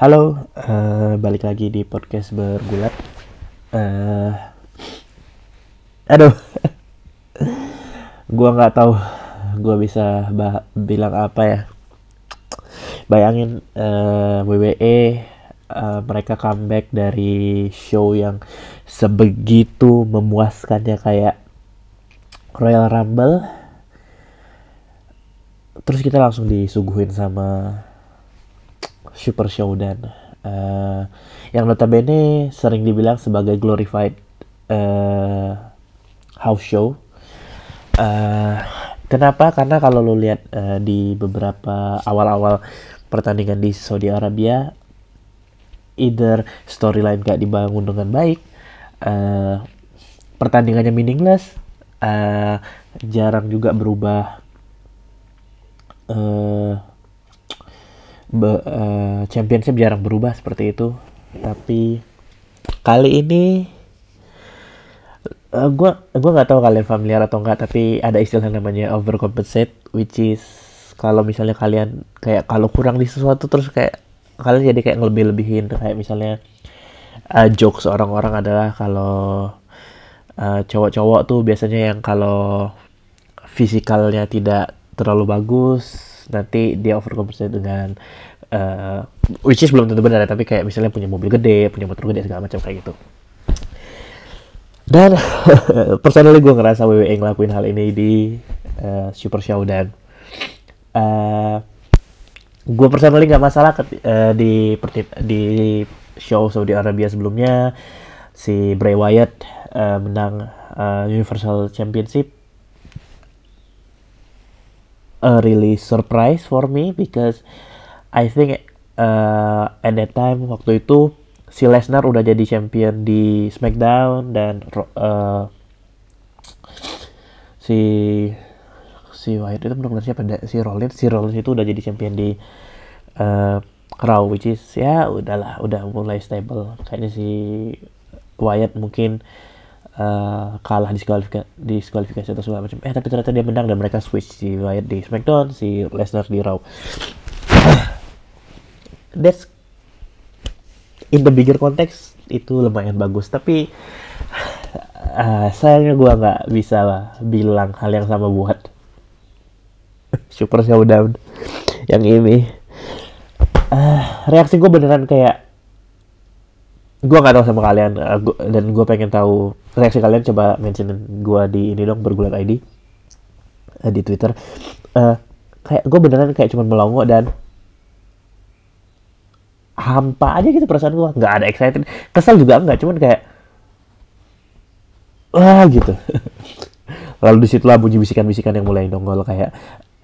Halo, uh, balik lagi di podcast bergulat. Uh, aduh, gua nggak tahu, gua bisa bilang apa ya. Bayangin uh, WWE uh, mereka comeback dari show yang sebegitu memuaskannya kayak Royal Rumble. Terus kita langsung disuguhin sama Super Showdown uh, yang notabene sering dibilang sebagai glorified uh, house show. Uh, kenapa? Karena kalau lo lihat uh, di beberapa awal-awal pertandingan di Saudi Arabia, either storyline gak dibangun dengan baik, uh, pertandingannya meaningless, uh, jarang juga berubah. Uh, uh, championship jarang berubah seperti itu. Tapi kali ini uh, gua gua nggak tahu kalian familiar atau enggak tapi ada istilah namanya overcompensate which is kalau misalnya kalian kayak kalau kurang di sesuatu terus kayak kalian jadi kayak lebih-lebihin kayak misalnya uh, jokes orang-orang adalah kalau uh, cowok-cowok tuh biasanya yang kalau fisikalnya tidak terlalu bagus nanti dia overcompensate dengan uh, which is belum tentu benar tapi kayak misalnya punya mobil gede punya motor gede segala macam kayak gitu. Dan personally gue ngerasa WWE ngelakuin hal ini di uh, Super Show dan uh, gue personally nggak masalah ke, uh, di di show Saudi Arabia sebelumnya. Si Bray Wyatt uh, menang uh, Universal Championship a really surprise for me because I think uh, at that time waktu itu si Lesnar udah jadi champion di SmackDown dan uh, si si Wyatt itu benar-benar siapa? Si Rollins. Si Rollins itu udah jadi champion di uh, Raw which is ya udahlah udah mulai stable. Kayaknya si Wyatt mungkin kalah diskualifikasi diskualifikasi atau segala macam. Eh tapi ternyata dia menang dan mereka switch si Wyatt di SmackDown si Lesnar di Raw. That's in the bigger context itu lumayan bagus. Tapi uh, sayangnya gue nggak bisa lah bilang hal yang sama buat Super Showdown yang ini. Uh, reaksi gue beneran kayak gue nggak tahu sama kalian uh, gua, dan gue pengen tahu reaksi kalian coba mention gue di ini dong bergulat ID uh, di Twitter. Uh, kayak gue beneran kayak cuma melongo dan hampa aja gitu perasaan gue nggak ada excited kesel juga enggak cuman kayak wah gitu. Lalu di situlah bunyi bisikan-bisikan yang mulai nongol kayak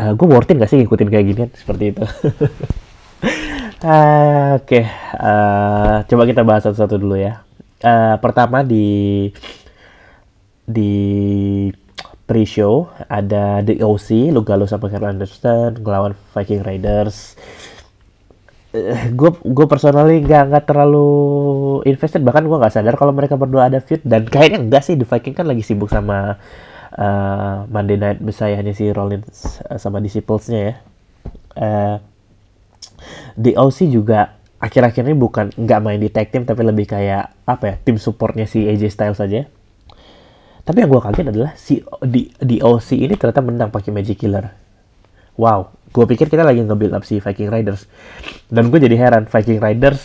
uh, gue worth it gak sih ngikutin kayak gini seperti itu Oke, okay. uh, coba kita bahas satu-satu dulu ya. Uh, pertama di di pre-show ada The OC, Lugalo sama Carl Anderson ngelawan Viking Raiders. Gue uh, gue personally nggak nggak terlalu invested bahkan gue nggak sadar kalau mereka berdua ada feud dan kayaknya enggak sih The Viking kan lagi sibuk sama uh, Monday Night Messiah si Rollins uh, sama Disciples-nya ya. Uh, di OC juga akhir-akhir ini bukan nggak main di tag team tapi lebih kayak apa ya tim supportnya si AJ Styles saja. Tapi yang gue kaget adalah si di di OC ini ternyata menang pakai Magic Killer. Wow, gue pikir kita lagi nge-build up si Viking Riders. Dan gue jadi heran Viking Riders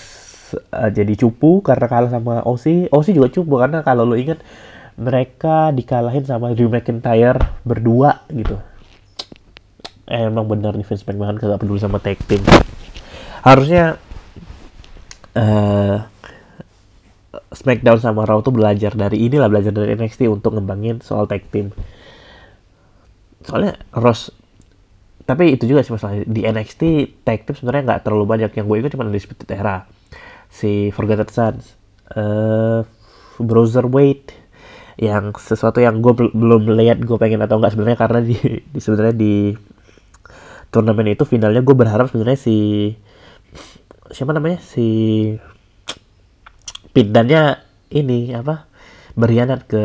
uh, jadi cupu karena kalah sama OC. OC juga cupu karena kalau lo inget mereka dikalahin sama Drew McIntyre berdua gitu. Eh, emang bener nih Vince McMahon kagak peduli sama tag team harusnya uh, SmackDown sama Raw tuh belajar dari inilah belajar dari NXT untuk ngembangin soal tag team. Soalnya Ross tapi itu juga sih masalah di NXT tag team sebenarnya nggak terlalu banyak yang gue ingat cuma Undisputed Era si Forgotten Sons uh, Browser Weight yang sesuatu yang gue belum lihat gue pengen atau enggak sebenarnya karena di, di sebenarnya di turnamen itu finalnya gue berharap sebenarnya si siapa namanya si pindannya ini apa berkhianat ke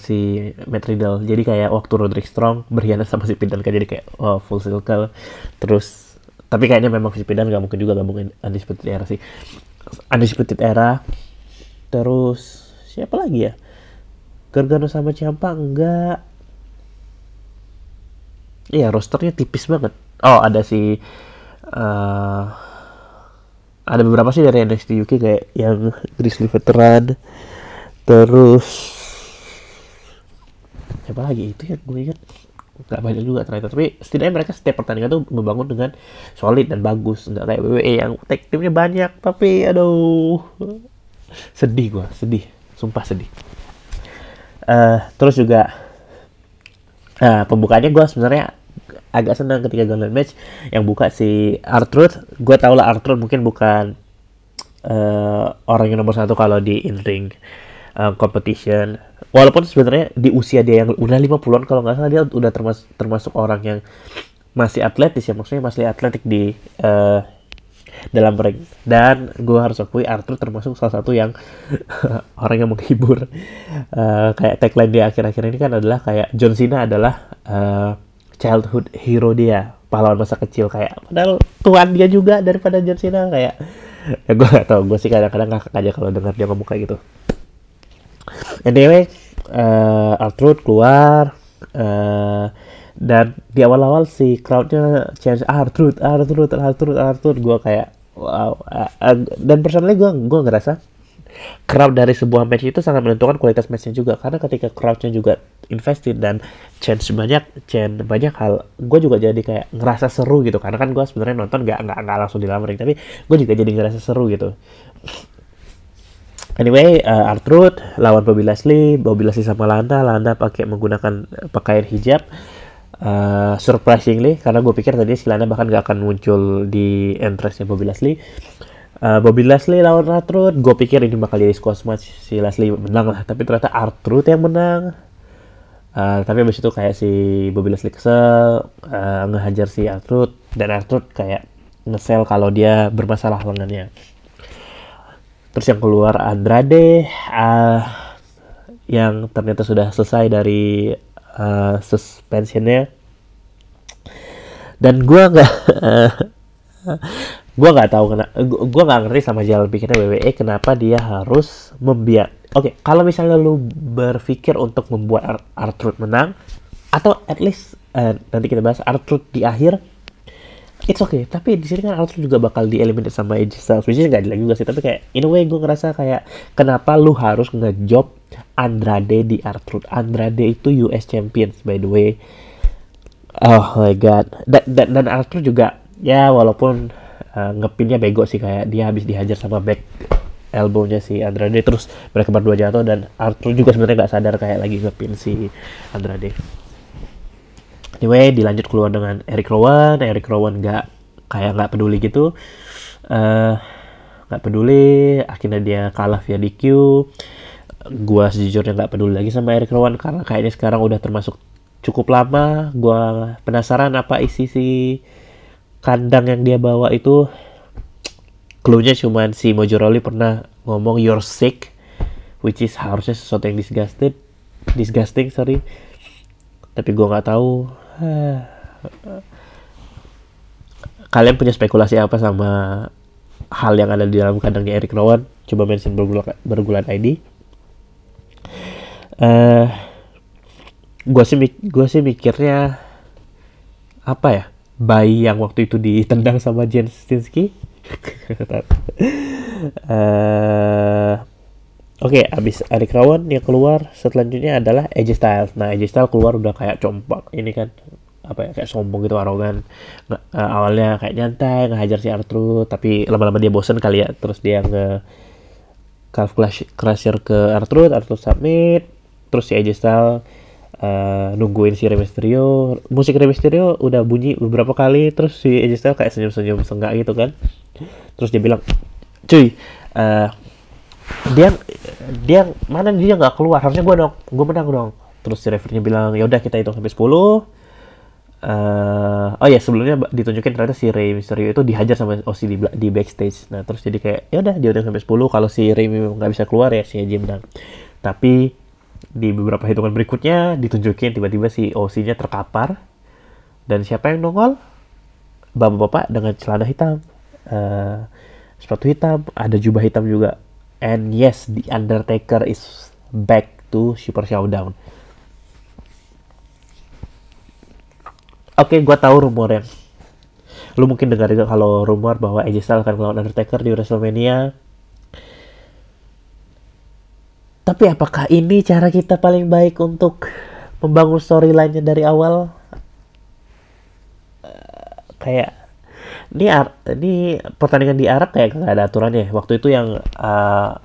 si Matt Riddle. Jadi kayak waktu Roderick Strong berkhianat sama si Pindan kan jadi kayak oh, full circle. Terus tapi kayaknya memang si Pindan gak mungkin juga gabungin Undisputed Era sih. Undisputed Era. Terus siapa lagi ya? Gargano sama Ciampa enggak. Iya rosternya tipis banget. Oh ada si uh, ada beberapa sih dari NXT UK kayak yang Grizzly Veteran terus siapa lagi? Itu ya gue ingat. Nggak banyak juga ternyata. Tapi setidaknya mereka setiap pertandingan tuh membangun dengan solid dan bagus. Nggak kayak WWE yang tag timnya banyak tapi aduh sedih gue sedih. Sumpah sedih. Uh, terus juga uh, pembukaannya gue sebenarnya agak senang ketika Gauntlet match. Yang buka si Artruth gue tau lah Artruth mungkin bukan uh, orang yang nomor satu kalau di in ring uh, competition. Walaupun sebenarnya di usia dia yang udah 50-an kalau nggak salah dia udah termasuk termasuk orang yang masih atletis ya. Maksudnya masih atletik di uh, dalam ring. Dan gue harus akui Arthur termasuk salah satu yang orang yang menghibur. Uh, kayak tagline di akhir-akhir ini kan adalah kayak John Cena adalah uh, childhood hero dia pahlawan masa kecil kayak padahal tuan dia juga daripada John Cena kayak ya gue gak tau gue sih kadang-kadang ngakak aja kalau dengar dia ngomong kayak gitu. Anyway uh, Arthur keluar uh, dan di awal-awal si crowdnya change Arthur Arthur Arthur Arthur gue kayak wow uh, uh, dan personally gue gue ngerasa crowd dari sebuah match itu sangat menentukan kualitas matchnya juga. Karena ketika crowdnya juga invested dan chance banyak chance banyak hal gue juga jadi kayak ngerasa seru gitu. Karena kan gue sebenarnya nonton gak, nggak nggak langsung di dalam tapi gue juga jadi ngerasa seru gitu. Anyway, uh, Artruth lawan Bobby Lashley, Bobby Lashley sama Landa, Landa pakai menggunakan pakaian hijab. Uh, surprisingly, karena gue pikir tadi si Landa bahkan gak akan muncul di entrance-nya Bobby Lashley uh, Bobby Leslie lawan Arthur gue pikir ini bakal jadi squash match si Leslie menang lah tapi ternyata Arthur yang menang. Uh, tapi abis itu kayak si Bobby Leslie kesel uh, ngehajar si Arthur dan Arthur kayak ngesel kalau dia bermasalah lengannya terus yang keluar Andrade uh, yang ternyata sudah selesai dari uh, suspensionnya. Dan gue nggak gue nggak tahu kenapa gue nggak ngerti sama jalan pikirnya WWE kenapa dia harus membiak oke okay, kalau misalnya lu berpikir untuk membuat Ar Artruth menang atau at least uh, nanti kita bahas Artruth di akhir it's okay. Tapi di sini kan Artruth juga bakal dieliminate sama AJ Styles which is gak lagi juga sih. Tapi kayak in a way gue ngerasa kayak kenapa lu harus ngejob Andrade di Artruth Andrade itu US Champions by the way. Oh my god. Dan dan, dan juga ya walaupun uh, ngepinnya bego sih kayak dia habis dihajar sama back elbownya si Andrade terus mereka berdua jatuh dan Arthur juga sebenarnya nggak sadar kayak lagi ngepin si Andrade. Anyway dilanjut keluar dengan Eric Rowan, Eric Rowan nggak kayak nggak peduli gitu, eh, nggak uh, peduli, akhirnya dia kalah via DQ. Gua sejujurnya nggak peduli lagi sama Eric Rowan karena kayaknya sekarang udah termasuk cukup lama. Gua penasaran apa isi si kandang yang dia bawa itu clue-nya cuman si Mojo Rawley pernah ngomong you're sick which is harusnya sesuatu yang disgusted disgusting sorry. Tapi gue nggak tahu. Kalian punya spekulasi apa sama hal yang ada di dalam kandangnya Eric Rowan? Coba mention bergulat, bergulat ID uh, eh, gue sih gue sih mikirnya apa ya bayi yang waktu itu ditendang sama Jen Stinsky. uh, Oke, okay, abis Eric Rowan yang keluar selanjutnya adalah AJ Styles. Nah, AJ Styles keluar udah kayak compak. Ini kan apa ya kayak sombong gitu arogan. Uh, awalnya kayak nyantai ngehajar si Arthur, tapi lama-lama dia bosen kali ya. Terus dia nge calf crusher ke Arthur, Arthur submit. Terus si AJ Styles uh, nungguin si Rey Mysterio. Musik Rey Mysterio udah bunyi beberapa kali terus si AJ Styles kayak senyum-senyum senggak gitu kan. Terus dia bilang cuy uh, dia dia mana dia nggak keluar? Harusnya gue dong gue menang dong. Terus si referee bilang ya udah kita hitung sampai 10 Uh, oh ya sebelumnya ditunjukin ternyata si Rey Mysterio itu dihajar sama OC di, di backstage. Nah terus jadi kayak ya udah dia udah sampai 10 kalau si Rey nggak bisa keluar ya si AJ menang. Tapi di beberapa hitungan berikutnya ditunjukin tiba-tiba si OC-nya terkapar dan siapa yang nongol? Bapak-bapak dengan celana hitam, uh, sepatu hitam, ada jubah hitam juga. And yes, The Undertaker is back to Super Showdown. Oke, okay, gue tahu rumor yang lu mungkin dengar juga kalau rumor bahwa AJ Styles akan melawan Undertaker di WrestleMania tapi apakah ini cara kita paling baik untuk membangun storyline-nya dari awal? Uh, kayak ini ini pertandingan di Arab kayak nggak ada aturannya. Waktu itu yang uh,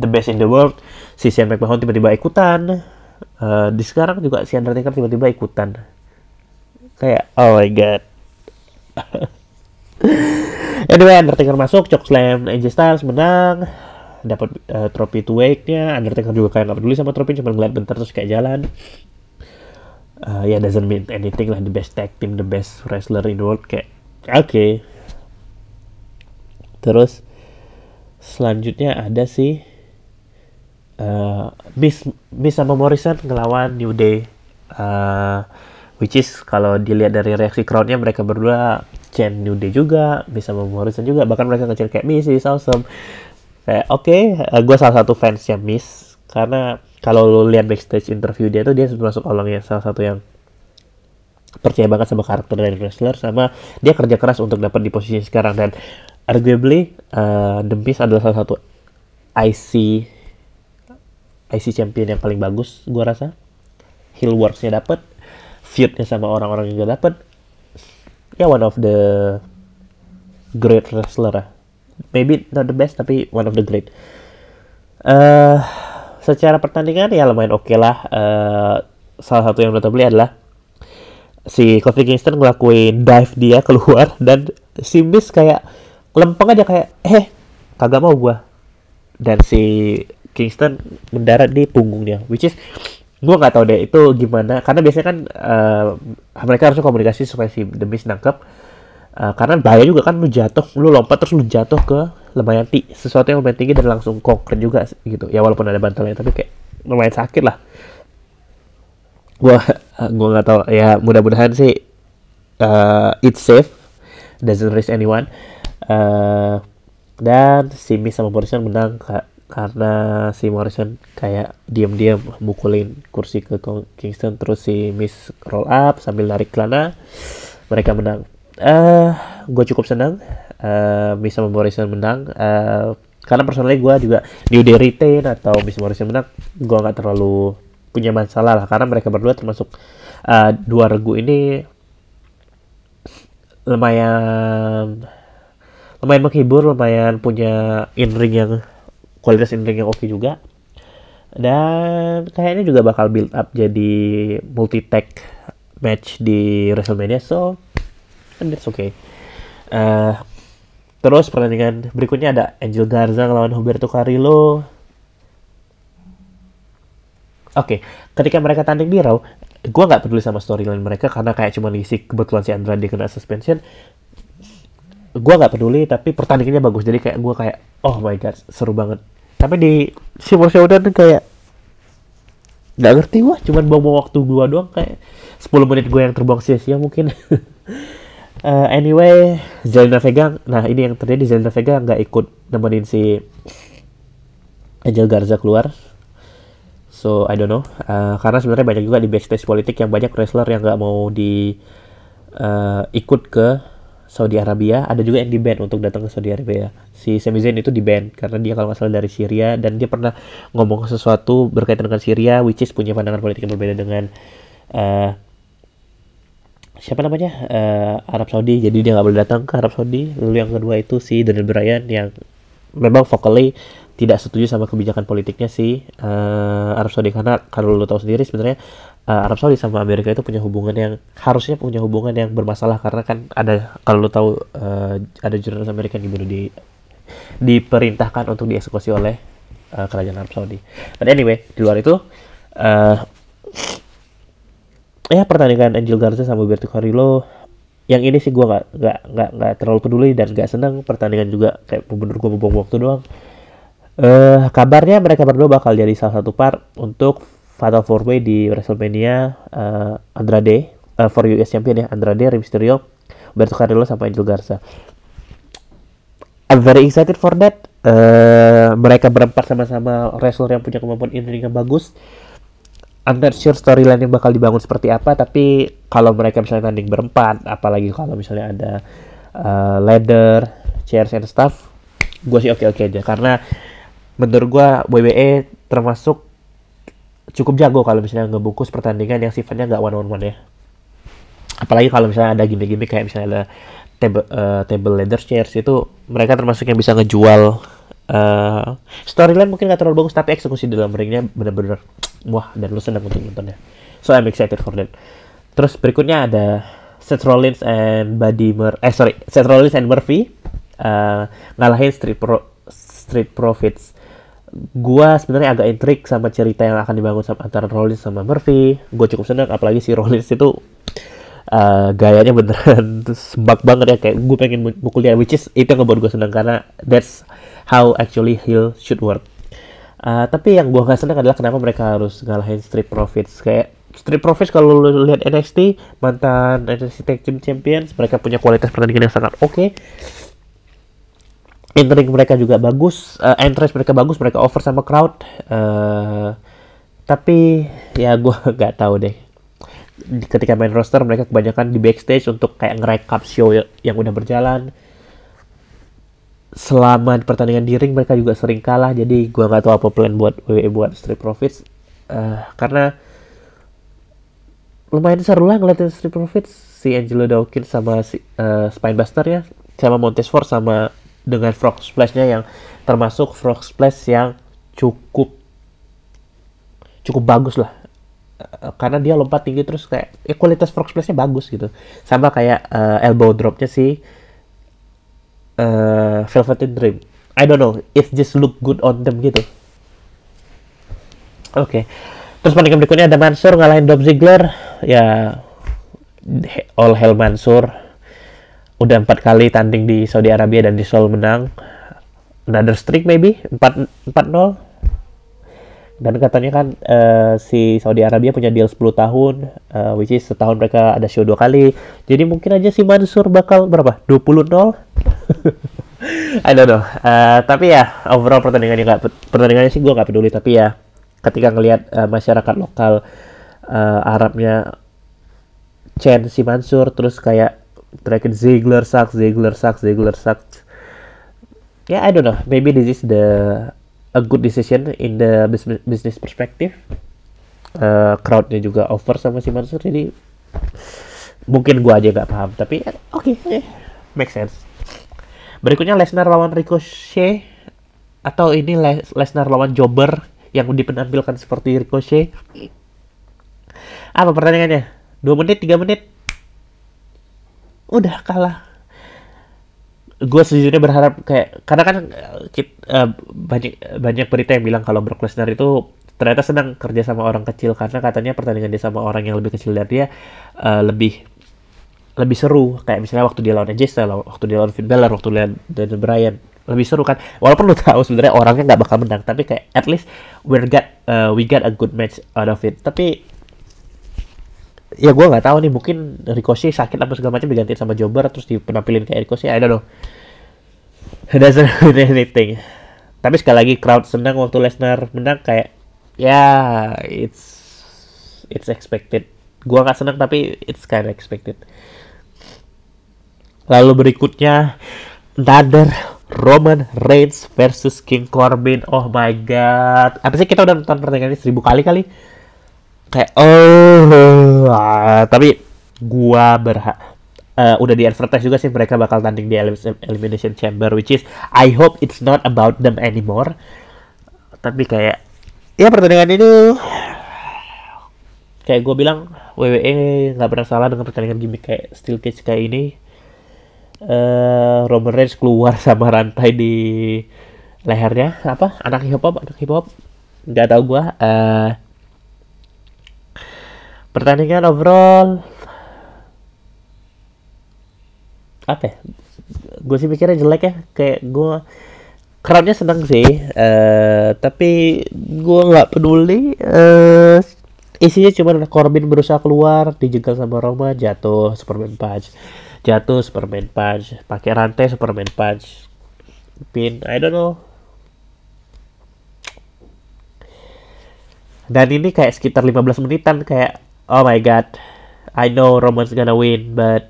the best in the world, si Shane McMahon tiba-tiba ikutan. Uh, di sekarang juga si Undertaker tiba-tiba ikutan. Kayak oh my god. anyway, Undertaker masuk, chokeslam AJ Styles menang dapat uh, trofi two nya Undertaker juga kayak nggak peduli sama trofi cuma ngeliat bentar terus kayak jalan. Uh, ya yeah, doesn't mean anything lah. The best tag team the best wrestler in the world kayak oke. Okay. terus selanjutnya ada sih uh, Miss Miss sama Morrison ngelawan New Day. Uh, which is kalau dilihat dari reaksi crowdnya mereka berdua chant New Day juga Miss sama Morrison juga. Bahkan mereka ngecil kayak Miss is awesome kayak oke okay, eh, gue salah satu fansnya Miss karena kalau lo lihat backstage interview dia tuh dia termasuk orang yang salah satu yang percaya banget sama karakter dari wrestler sama dia kerja keras untuk dapat di posisi sekarang. Dan arguably uh, The Miz adalah salah satu IC IC champion yang paling bagus gue rasa. Heel worksnya dapat feudnya sama orang-orang yang gak dapat ya one of the great wrestler lah maybe not the best tapi one of the great. Uh, secara pertandingan ya lumayan oke okay lah. Uh, salah satu yang notably adalah si Kofi Kingston ngelakuin dive dia keluar dan si Miz kayak lempeng aja kayak eh kagak mau gua dan si Kingston mendarat di punggungnya which is gua nggak tahu deh itu gimana karena biasanya kan uh, mereka harusnya komunikasi supaya si The Miz nangkep Uh, karena bahaya juga kan lu jatuh, lu lompat terus lu jatuh ke lumayan tinggi, sesuatu yang lumayan tinggi dan langsung konkret juga gitu. Ya walaupun ada bantalnya tapi kayak lumayan sakit lah. Gua gua nggak tahu ya mudah-mudahan sih uh, it's safe, doesn't risk anyone. Uh, dan si Miss sama Morrison menang ka karena si Morrison kayak diam-diam mukulin kursi ke Kingston terus si Miss roll up sambil narik celana mereka menang uh, eh, gue cukup senang uh, bisa Morrison menang. Uh, karena personally gue juga New Day retain atau Miss Morrison menang gue nggak terlalu punya masalah lah. Karena mereka berdua termasuk uh, dua regu ini lumayan lumayan menghibur lumayan punya in ring yang kualitas in ring yang oke okay juga. Dan kayaknya juga bakal build up jadi multi tag match di WrestleMania. So and that's okay. Uh, terus pertandingan berikutnya ada Angel Garza lawan Huberto Carrillo. Oke, okay. ketika mereka tanding di Raw, gue nggak peduli sama storyline mereka karena kayak cuma diisi kebetulan si Andrade kena suspension. Gue nggak peduli, tapi pertandingannya bagus. Jadi kayak gue kayak, oh my god, seru banget. Tapi di Super Showdown kayak nggak ngerti wah, cuman bawa waktu gue doang kayak 10 menit gue yang terbuang sia-sia mungkin. Uh, anyway, Zelina Vega, nah ini yang terjadi Zelina Vega nggak ikut nemenin si Angel Garza keluar. So I don't know, uh, karena sebenarnya banyak juga di backstage politik yang banyak wrestler yang nggak mau di uh, ikut ke Saudi Arabia. Ada juga yang di ban untuk datang ke Saudi Arabia. Si Sami Zayn itu di ban karena dia kalau nggak salah dari Syria dan dia pernah ngomong sesuatu berkaitan dengan Syria, which is punya pandangan politik yang berbeda dengan uh, siapa namanya? Uh, Arab Saudi. Jadi dia nggak boleh datang ke Arab Saudi. Lalu yang kedua itu si Daniel Bryan yang memang vocally tidak setuju sama kebijakan politiknya si uh, Arab Saudi. Karena kalau lo tahu sendiri sebenarnya uh, Arab Saudi sama Amerika itu punya hubungan yang harusnya punya hubungan yang bermasalah. Karena kan ada kalau lo tahu uh, ada jurnalis Amerika yang dibunuh di diperintahkan untuk dieksekusi oleh uh, kerajaan Arab Saudi. But anyway di luar itu uh, ya pertandingan Angel Garza sama Berto Carrillo yang ini sih gue nggak nggak nggak nggak terlalu peduli dan nggak senang pertandingan juga kayak bener gue buang waktu doang Uh, kabarnya mereka berdua bakal jadi salah satu part untuk Fatal Four Way di WrestleMania uh, Andrade uh, for US Champion ya Andrade, Rey Mysterio, Humberto Carrillo sama Angel Garza. I'm very excited for that. Uh, mereka berempat sama-sama wrestler yang punya kemampuan in yang bagus. I'm not sure storyline yang bakal dibangun seperti apa, tapi kalau mereka misalnya tanding berempat, apalagi kalau misalnya ada uh, ladder, chairs and stuff, gue sih oke-oke aja. Karena menurut gue WWE termasuk cukup jago kalau misalnya ngebungkus pertandingan yang sifatnya nggak one on one ya. Apalagi kalau misalnya ada gimmick-gimmick kayak misalnya ada table uh, table leather chairs itu mereka termasuk yang bisa ngejual uh, storyline mungkin nggak terlalu bagus tapi eksekusi dalam ringnya bener-bener wah dan lu senang untuk nontonnya so I'm excited for that terus berikutnya ada Seth Rollins and Buddy Mur eh sorry Seth Rollins and Murphy uh, ngalahin Street Pro Street Profits gua sebenarnya agak intrik sama cerita yang akan dibangun sama antara Rollins sama Murphy. Gue cukup senang apalagi si Rollins itu uh, gayanya beneran sembak banget ya kayak gue pengen mukul dia which is itu yang ngebuat gue senang karena that's how actually heel should work. Uh, tapi yang gue gak senang adalah kenapa mereka harus ngalahin Street Profits kayak Street Profits kalau lu lihat NXT mantan NXT Tag Team Champions mereka punya kualitas pertandingan yang sangat oke okay entering mereka juga bagus, uh, entrance mereka bagus, mereka over sama crowd. Uh, tapi ya gue nggak tahu deh. Ketika main roster mereka kebanyakan di backstage untuk kayak ngerekap show yang udah berjalan. Selama pertandingan di ring mereka juga sering kalah, jadi gue nggak tahu apa plan buat WWE buat Street Profits. Uh, karena lumayan seru lah ngeliatin Street Profits si Angelo Dawkins sama si uh, Spinebuster ya, sama Montez Ford sama dengan frog splashnya yang termasuk frog splash yang cukup cukup bagus lah eh, karena dia lompat tinggi terus kayak ya kualitas frog splashnya bagus gitu sama kayak uh, elbow dropnya si uh, Velvet Dream. I don't know it just look good on them gitu. Oke okay. terus pertandingan berikutnya ada Mansur ngalahin Dolph Ziggler. Ya all hell Mansur udah empat kali tanding di Saudi Arabia dan di Seoul menang. Another streak maybe empat empat nol. Dan katanya kan uh, si Saudi Arabia punya deal 10 tahun uh, which is setahun mereka ada show dua kali. Jadi mungkin aja si Mansur bakal berapa? 20 nol I don't know uh, tapi ya overall pertandingannya nggak pertandingannya sih gue nggak peduli tapi ya ketika ngelihat uh, masyarakat lokal uh, Arabnya Chen si Mansur terus kayak terakhir Ziegler sucks, Ziegler sucks, Ziegler sucks. Yeah, I don't know. Maybe this is the a good decision in the business business perspective. Uh, crowdnya juga over sama si Mansur jadi mungkin gua aja nggak paham tapi oke okay, yeah, make sense berikutnya Lesnar lawan Ricochet atau ini Lesnar lawan Jobber yang dipenampilkan seperti Ricochet. Apa pertandingannya? Dua menit tiga menit? Udah kalah. Gue sejujurnya berharap kayak karena kan uh, banyak banyak berita yang bilang kalau Brock Lesnar itu ternyata senang kerja sama orang kecil karena katanya pertandingan dia sama orang yang lebih kecil dari dia uh, lebih lebih seru. Kayak misalnya waktu dia lawan AJ waktu dia lawan Finn Balor, waktu dia lawan Daniel Bryan lebih seru kan. Walaupun lu tahu sebenarnya orangnya nggak bakal menang tapi kayak at least we got uh, we got a good match out of it. Tapi ya gue nggak tahu nih mungkin Ricochet sakit apa segala macam diganti sama Jobber terus dipenampilin kayak Ricochet I don't know. Doesn't mean anything. Tapi sekali lagi crowd senang waktu Lesnar menang kayak ya it's it's expected. Gue nggak senang tapi it's kind of expected lalu berikutnya another Roman Reigns versus King Corbin. Oh my god. Apa sih kita udah nonton pertandingan ini seribu kali kali? Kayak oh uh, tapi gua berhak uh, udah di advertise juga sih mereka bakal tanding di elimination chamber which is I hope it's not about them anymore. Tapi kayak ya pertandingan ini kayak gue bilang WWE nggak pernah salah dengan pertandingan gimmick kayak steel cage kayak ini uh, Roman Reigns keluar sama rantai di lehernya. Apa? Anak hip hop anak hip hop. Nggak tahu gue uh, pertandingan overall. Apa ya? Gue sih mikirnya jelek ya. Kayak gue crowdnya seneng sih. Uh, tapi gue nggak peduli. Uh, isinya cuma Corbin berusaha keluar dijegal sama Roma jatuh Superman punch jatuh Superman punch pakai rantai Superman punch pin I don't know dan ini kayak sekitar 15 menitan kayak oh my god I know Roman's gonna win but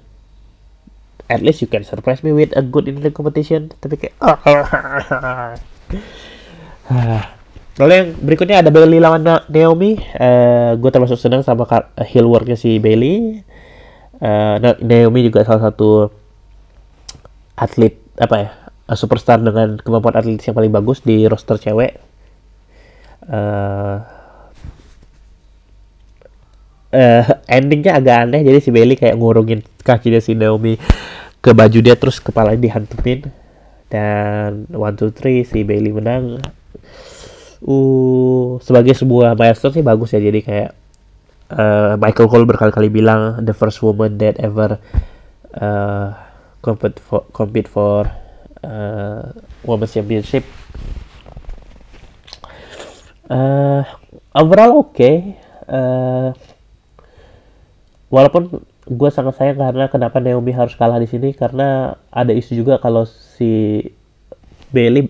at least you can surprise me with a good in the competition tapi kayak Lalu yang berikutnya ada Bailey lawan Naomi. Uh, gue termasuk senang sama heel worknya si Bailey. Uh, Naomi juga salah satu atlet apa ya superstar dengan kemampuan atlet yang paling bagus di roster cewek. Uh, uh, endingnya agak aneh jadi si Bailey kayak ngurungin kakinya si Naomi ke baju dia terus kepalanya dihantupin dan one two three si Bailey menang uh sebagai sebuah milestone sih bagus ya jadi kayak uh, Michael Cole berkali-kali bilang the first woman that ever uh, compete for compete for uh, women's championship uh, overall oke okay. uh, walaupun gue sangat sayang karena kenapa Naomi harus kalah di sini karena ada isu juga kalau si Bailey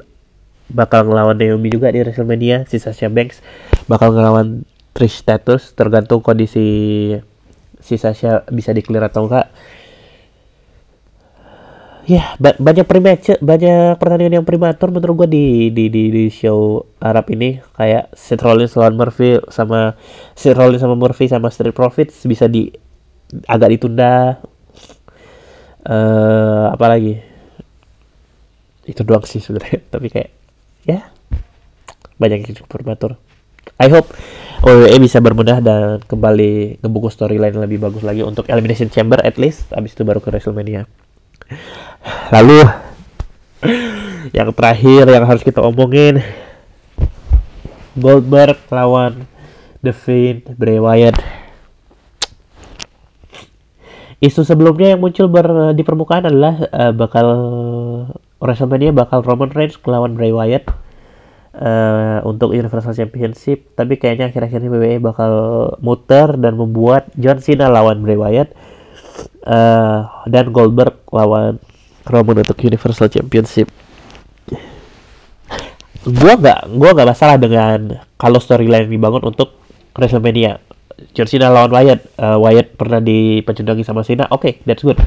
bakal ngelawan Naomi juga di WrestleMania si Sasha Banks bakal ngelawan Trish Stratus tergantung kondisi si Sasha bisa diklir atau enggak. Ya ba banyak prematch banyak pertandingan yang prematur menurut gua di di di, di show Arab ini. Kayak Seth Rollins lawan Murphy sama Seth Rollins sama Murphy sama Street Profits bisa di agak ditunda. Uh, apa lagi? Itu doang sih sebenarnya. Tapi kayak ya banyak yang prematur. I hope WWE bisa bermudah dan kembali ngebuku storyline lebih bagus lagi untuk Elimination Chamber at least. Abis itu baru ke WrestleMania. Lalu yang terakhir yang harus kita omongin Goldberg lawan The Fiend Bray Wyatt. Isu sebelumnya yang muncul ber, di permukaan adalah uh, bakal WrestleMania bakal Roman Reigns melawan Bray Wyatt uh, untuk Universal Championship tapi kayaknya akhir-akhir ini WWE bakal muter dan membuat John Cena lawan Bray Wyatt uh, dan Goldberg lawan Roman untuk Universal Championship. Gua nggak gua nggak masalah dengan kalau storyline dibangun untuk WrestleMania. John Cena lawan Wyatt uh, Wyatt pernah dipecundangi sama Cena. Oke okay, that's good.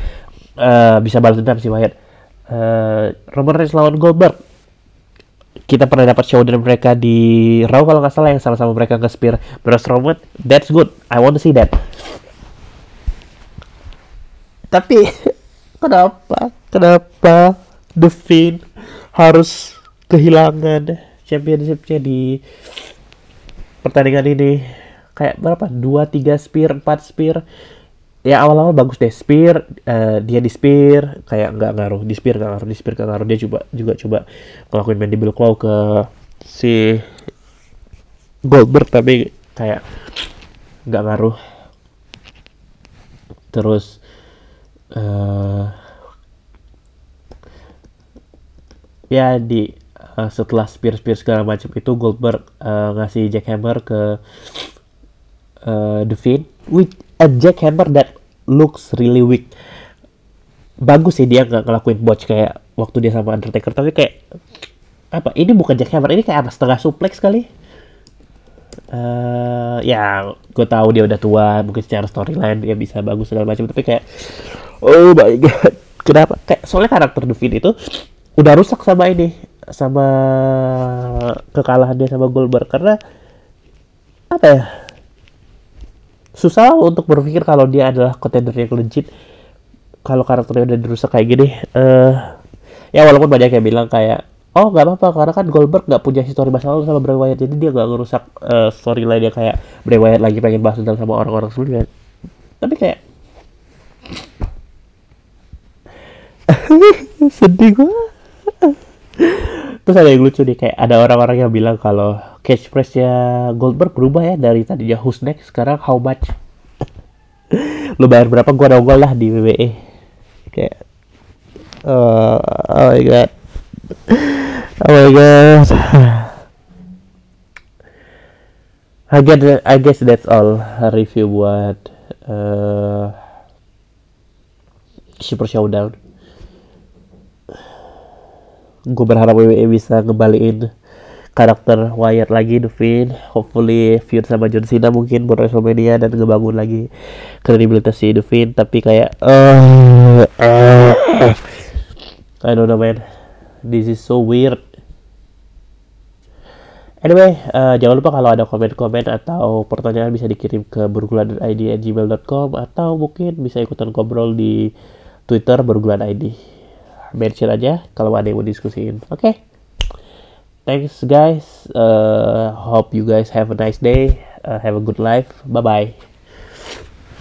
Uh, bisa balas dendam si Wyatt. Uh, Roman Reigns lawan Goldberg kita pernah dapat show dari mereka di Raw kalau nggak salah yang sama-sama mereka nge-spear Braun Strowman. That's good. I want to see that. Tapi kenapa? Kenapa The Fiend harus kehilangan championshipnya di pertandingan ini? Kayak berapa? Dua tiga spear empat spear ya awal-awal bagus deh. Spear uh, dia di spear kayak nggak ngaruh di spear nggak ngaruh di spear nggak ngaruh. Dia coba juga coba ngelakuin mandible claw ke si Goldberg tapi kayak nggak ngaruh. Terus uh, ya di uh, setelah spear spear segala macam itu Goldberg uh, ngasih jackhammer ke uh, The Fiend with a jackhammer that looks really weak. Bagus sih dia nggak ngelakuin botch kayak waktu dia sama Undertaker tapi kayak apa ini bukan jackhammer ini kayak apa setengah suplex kali. Uh, ya gue tahu dia udah tua mungkin secara storyline dia bisa bagus segala macam tapi kayak oh my god kenapa? Kayak soalnya karakter Fiend itu udah rusak sama ini sama kekalahan dia sama Goldberg karena apa ya susah untuk berpikir kalau dia adalah contender yang legit. Kalau karakternya udah dirusak kayak gini uh, ya walaupun banyak yang bilang kayak oh nggak apa-apa karena kan Goldberg nggak punya histori masalah sama Bray Wyatt jadi dia nggak ngerusak uh, storyline dia kayak Bray Wyatt lagi pengen bahas tentang sama orang-orang sebelumnya. Tapi kayak sedih gua. Terus ada yang lucu nih kayak ada orang-orang yang bilang kalau catchphrase-nya Goldberg berubah ya dari tadinya who's next? Sekarang how much? Lu bayar berapa? Gua nongol lah di WWE kayak uh, oh my god. Oh my god. I guess I guess that's all. Review buat uh, Super Showdown. Gue berharap WWE bisa ngembaliin karakter Wyatt lagi Devin hopefully feud sama John Cena mungkin buat WrestleMania dan ngebangun lagi kredibilitas si Devin tapi kayak uh, uh, I don't know man this is so weird Anyway, uh, jangan lupa kalau ada komen-komen atau pertanyaan bisa dikirim ke burgulan.id@gmail.com atau mungkin bisa ikutan ngobrol di Twitter burgulan ID. Mention aja kalau ada yang mau diskusiin. Oke. Okay? Thanks guys. Uh, hope you guys have a nice day. Uh, have a good life. Bye bye.